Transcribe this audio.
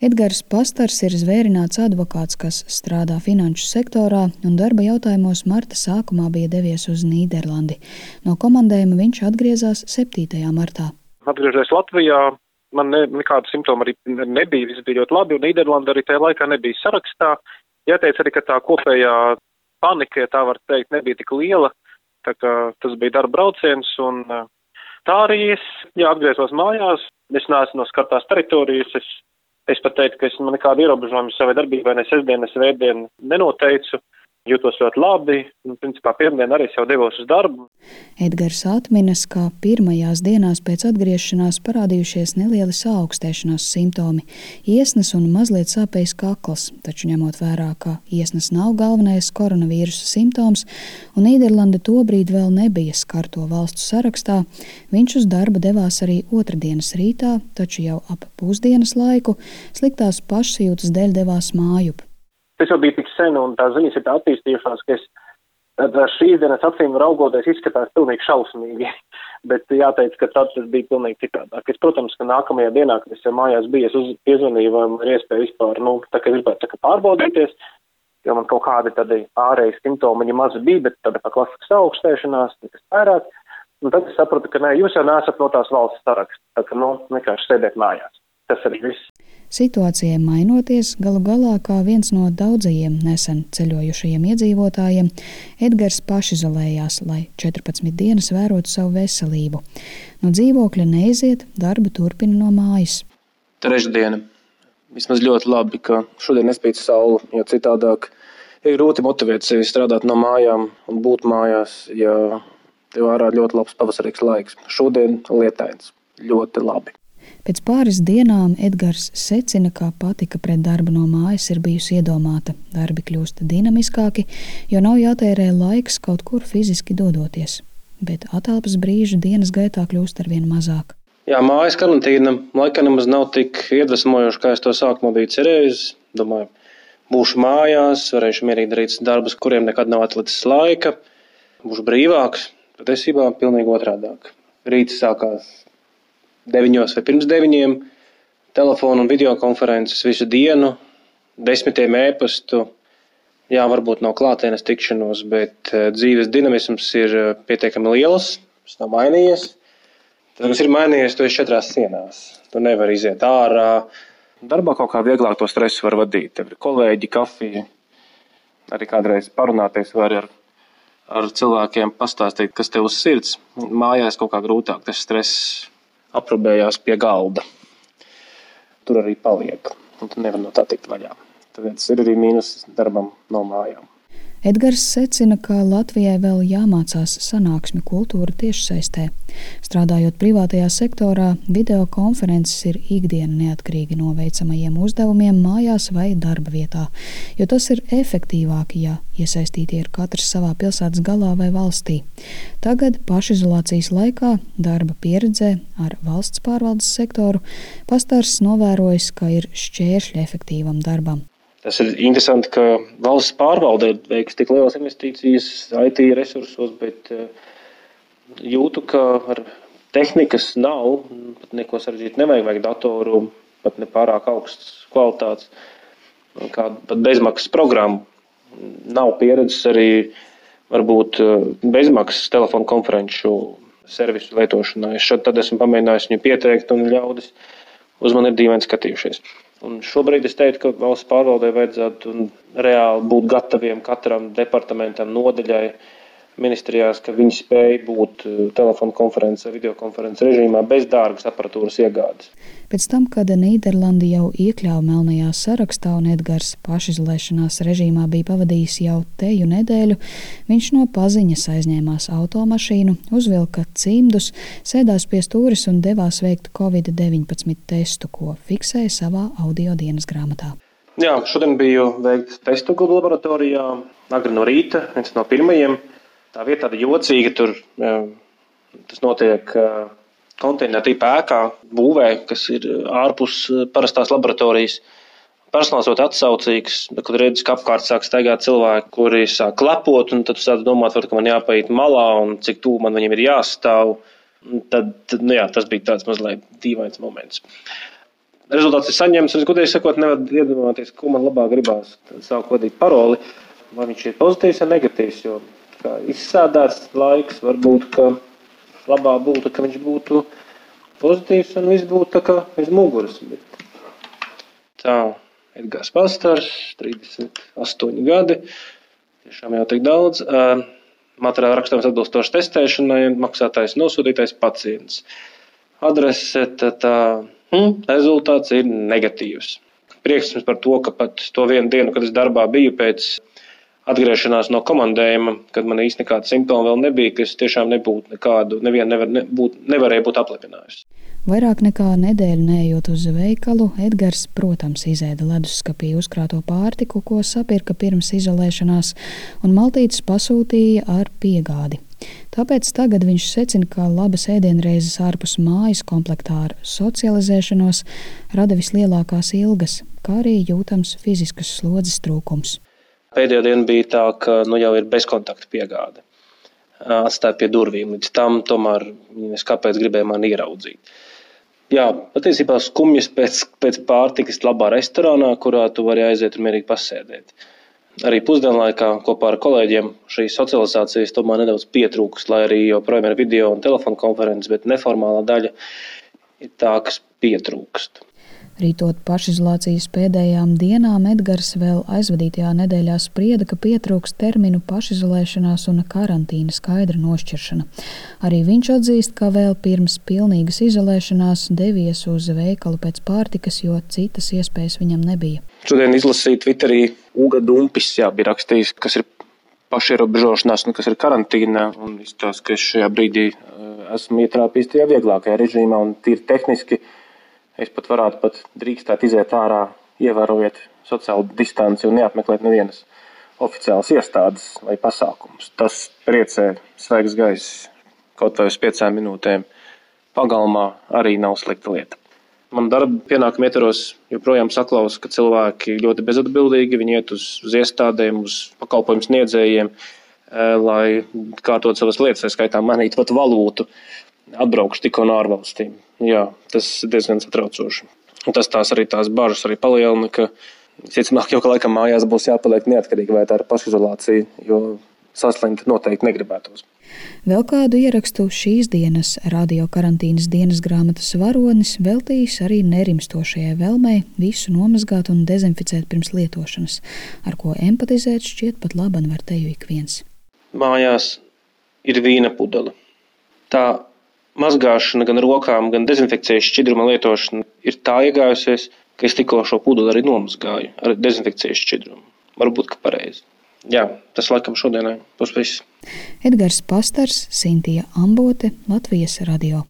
Edgars Pastars ir zvērināts advokāts, kas strādā finanšu sektorā un darba jautājumos marta sākumā bija devies uz Nīderlandi. No komandējuma viņš atgriezās 7. martā. Atgriežoties Latvijā, man ne, nekāda simptoma arī nebija, viss bija ļoti labi, un Nīderlanda arī tajā laikā nebija sarakstā. Jāteic arī, ka tā kopējā panika, ja tā var teikt, nebija tik liela, tā kā tas bija darba brauciens, un tā arī es, jā, atgriezos mājās, es neesmu no skartās teritorijas, es Es pat teiktu, ka es nekādu ierobežojumu savai darbībai ne sestdien, ne svētdien nenoteicu. Jūtos ļoti labi, un principā pirmdien arī jau devos uz darbu. Edgars atminas, ka pirmajās dienās pēc atgriešanās parādījušies nelieli saaugstēšanās simptomi - iesnas un mazliet sāpējis kakls, taču ņemot vērā, ka iesnas nav galvenais koronavīrusa simptoms, un Nīderlanda tobrīd vēl nebija skarto valstu sarakstā, viņš uz darbu devās arī otrdienas rītā, taču jau ap pusdienas laiku sliktās pašsajūtas dēļ devās mājup tas jau bija tik sen, un tās ziņas ir tā attīstījušās, ka es ar šīs dienas acīm raugoties izskatās pilnīgi šausmīgi. Bet jāteic, ka tad tas bija pilnīgi citādāk. Es, protams, ka nākamajā dienā, kad es jau mājās biju, es uz, piezvanīju, vai man ir iespēja vispār, nu, tā kā gribētu tā kā pārbaudīties, jo man kaut kādi tādi ārēji simptomi viņa maz bija, bet tāda kā klasiska augstēšanās, nekas vairāk. Un tad es sapratu, ka nē, jūs jau neesat no tās valsts saraksta, tā ka, nu, vienkārši sēdēt mājās. Tas arī viss. Situācijai mainoties, galu galā kā viens no daudzajiem nesen ceļojušajiem iedzīvotājiem, Edgars pašizolējās, lai 14 dienas vērotu savu veselību. No dzīvokļa neiziet, darbu turpina no mājas. Trešdiena. Vismaz ļoti labi, ka šodien nespīd saule, jo citādāk ir grūti motivēt sevi strādāt no mājām un būt mājās, ja tev ārā ļoti labs pavasarīgs laiks. Šodien lietains. Ļoti labi. Pēc pāris dienām Edgars secina, ka patika pret darbu no mājas ir bijusi iedomāta. Darbi kļūst dinamiskāki, jo nav jātērē laiks kaut kur fiziski dodoties. Bet atelpas brīža dienas gaitā kļūst arvien mazāk. Jā, mājas karantīna laikam nemaz nav tik iedvesmojoša, kā es to sākumā biju cerējis. Domāju, būšu mājās, varēšu mierīgi darīt darbus, kuriem nekad nav atlicis laika, būšu brīvāks. Patiesībā pilnīgi otrādāk. Rīts sākās deviņos vai pirms deviņiem, telefonu un video konferences visu dienu, desmitiem ēpastu. Jā, varbūt nav klātienes tikšanos, bet eh, dzīves dinamisms ir eh, pietiekami liels. Tas nav mainījies. Tas, kas ir mainījies, tu esi četrās sienās. Tu nevari iziet ārā. Darbā kaut kā vieglāk to stresu var vadīt. Tev ir kolēģi, kafija. Arī kādreiz parunāties var ar, ar cilvēkiem, pastāstīt, kas tev uz sirds. Mājās kaut kā grūtāk tas stress aprobējās pie galda. Tur arī paliek. Un tu nevari no tā tikt vaļā. Tāpēc ir arī mīnus darbam no mājām. Edgars secina, ka Latvijai vēl jāmācās sanāksmi kultūra tiešsaistē. Strādājot privātajā sektorā, video konferences ir ikdiena neatkarīgi no veicamajiem uzdevumiem mājās vai darba vietā, jo tas ir efektīvāk, ja iesaistīti ir katrs savā pilsētas galā vai valstī. Tagad pašizolācijas laikā darba pieredzē ar valsts pārvaldes sektoru pastārs novērojis, ka ir šķēršļi efektīvam darbam. Tas ir interesanti, ka valsts pārvalde ir veikusi tik lielas investīcijas IT resursos, bet eh, jūtu, ka ar tehnikas nav, pat neko sarežģītu nevajag, vajag datoru, pat ne pārāk augsts kvalitātes, kādu pat bezmaksas programmu. Nav pieredzes arī varbūt eh, bezmaksas telefonu konferenču servisu lietošanā. Es šad tad esmu pamēģinājis viņu pieteikt un ļaudis uz mani ir dīvaini skatījušies. Un šobrīd es teiktu, ka valsts pārvaldē vajadzētu reāli būt gataviem katram departamentam, nodaļai, ministrijās, ka viņi spēj būt eh, telefonu konferences, video konferences režīmā bez dārgas aparatūras iegādes. Pēc tam, kad Nīderlanda jau iekļāva melnajā sarakstā un Edgars pašizolēšanās režīmā bija pavadījis jau teju nedēļu, viņš no paziņas aizņēmās automašīnu, uzvilka cimdus, sēdās pie stūres un devās veikt Covid-19 testu, ko fiksēja savā audio dienas grāmatā. Jā, šodien biju veikt testu laboratorijā, agri no rīta, viens no pirmajiem. Tā vieta tāda jocīga, tur tas notiek konteineru tipa ēkā, būvē, kas ir ārpus parastās laboratorijas. Personāls ļoti atsaucīgs, bet, kad redz, ka apkārt sāk staigāt cilvēki, kuri sāk klepot, un tad sāk domāt, var, ka man jāpaiet malā un cik tuvu man viņiem ir jāstāv. Tad, tad nu jā, tas bija tāds mazliet dīvains moments. rezultāts ir saņemts. Es godīgi sakot, nevaru iedomāties, ko man labāk gribās. Sāku vadīt paroli, vai viņš ir pozitīvs vai negatīvs. Jo kā izsādāts laiks, varbūt labāk būtu, ka viņš būtu pozitīvs un viss būtu tā kā aiz muguras. Bet tā, Edgars Pastars, 38 gadi, tiešām jau tik daudz. Materiāla rakstījums atbilstoši testēšanai, maksātājs nosūtītais pacients. Adrese, tā, tā Hmm, rezultāts ir negatīvs. Prieks par to, ka pat to vienu dienu, kad es darbā biju pēc atgriešanās no komandējuma, kad man īstenībā nekāda simptoma vēl nebija, ka es tiešām nebūtu nekādu, nevienu nevar, ne, būt, nevarēju būt aplepinājusi. Vairāk nekā nedēļu neejot uz veikalu, Edgars, protams, izēda leduskapī uzkrāto pārtiku, ko sapirka pirms izolēšanās, un maltītes pasūtīja ar piegādi. Tāpēc tagad viņš secina, ka labas ēdienreizes ārpus mājas komplektā ar socializēšanos rada vislielākās ilgas, kā arī jūtams fiziskas slodzes trūkums. Pēdējā diena bija tā, ka nu, jau ir bezkontakta piegāde. Atstāja pie durvīm. Līdz tam tomēr viņas kāpēc gribēja mani ieraudzīt. Jā, patiesībā skumjas pēc, pēc pārtikas labā restorānā, kurā tu vari aiziet un mierīgi pasēdēt arī pusdienlaikā kopā ar kolēģiem šīs socializācijas tomēr nedaudz pietrūks, lai arī joprojām ir video un telefona konferences, bet neformālā daļa ir tā, kas pietrūkst. Rītot pašizolācijas pēdējām dienām Edgars vēl aizvadītajā nedēļā sprieda, ka pietrūks terminu pašizolēšanās un karantīna skaidra nošķiršana. Arī viņš atzīst, ka vēl pirms pilnīgas izolēšanās devies uz veikalu pēc pārtikas, jo citas iespējas viņam nebija. Šodien izlasīju Twitterī Uga Dumpis, jā, bija rakstījis, kas ir pašierobežošanās un kas ir karantīna. Izskatās, ka es šajā brīdī eh, esmu ietrāpījis tajā vieglākajā režīmā un tīri tehniski Es pat varētu pat drīkstēt iziet ārā, ievērojot sociālu distanci un neapmeklēt nevienas oficiālas iestādes vai pasākumus. Tas priecē svaigs gaiss kaut vai uz piecām minūtēm. Pagalmā arī nav slikta lieta. Man darba pienākumu ietvaros joprojām saklaus, ka cilvēki ļoti bezatbildīgi, iet uz, uz iestādēm, uz pakalpojumu sniedzējiem, eh, lai kārtot savas lietas, tā skaitā manīt pat valūtu atbraukšu tikko no ārvalstīm. Jā, tas ir diezgan satraucoši. Un tas tās arī tās bažas arī palielina, ka visticamāk jau ka laikam mājās būs jāpaliek neatkarīgi vai tā ir pašizolācija, jo saslimt noteikti negribētos. Vēl kādu ierakstu šīs dienas radio karantīnas dienas grāmatas varonis veltījis arī nerimstošajai vēlmei visu nomazgāt un dezinficēt pirms lietošanas, ar ko empatizēt šķiet pat laban var teju ik viens. Mājās ir vīna pudele. Tā mazgāšana, gan rokām, gan dezinfekcijas šķidruma lietošana ir tā iegājusies, ka es tikko šo pudeli arī nomazgāju ar dezinfekcijas šķidrumu. Varbūt, ka pareizi. Jā, tas laikam šodienai būs viss. Edgars Pastars, Sintīja Ambote, Latvijas radio.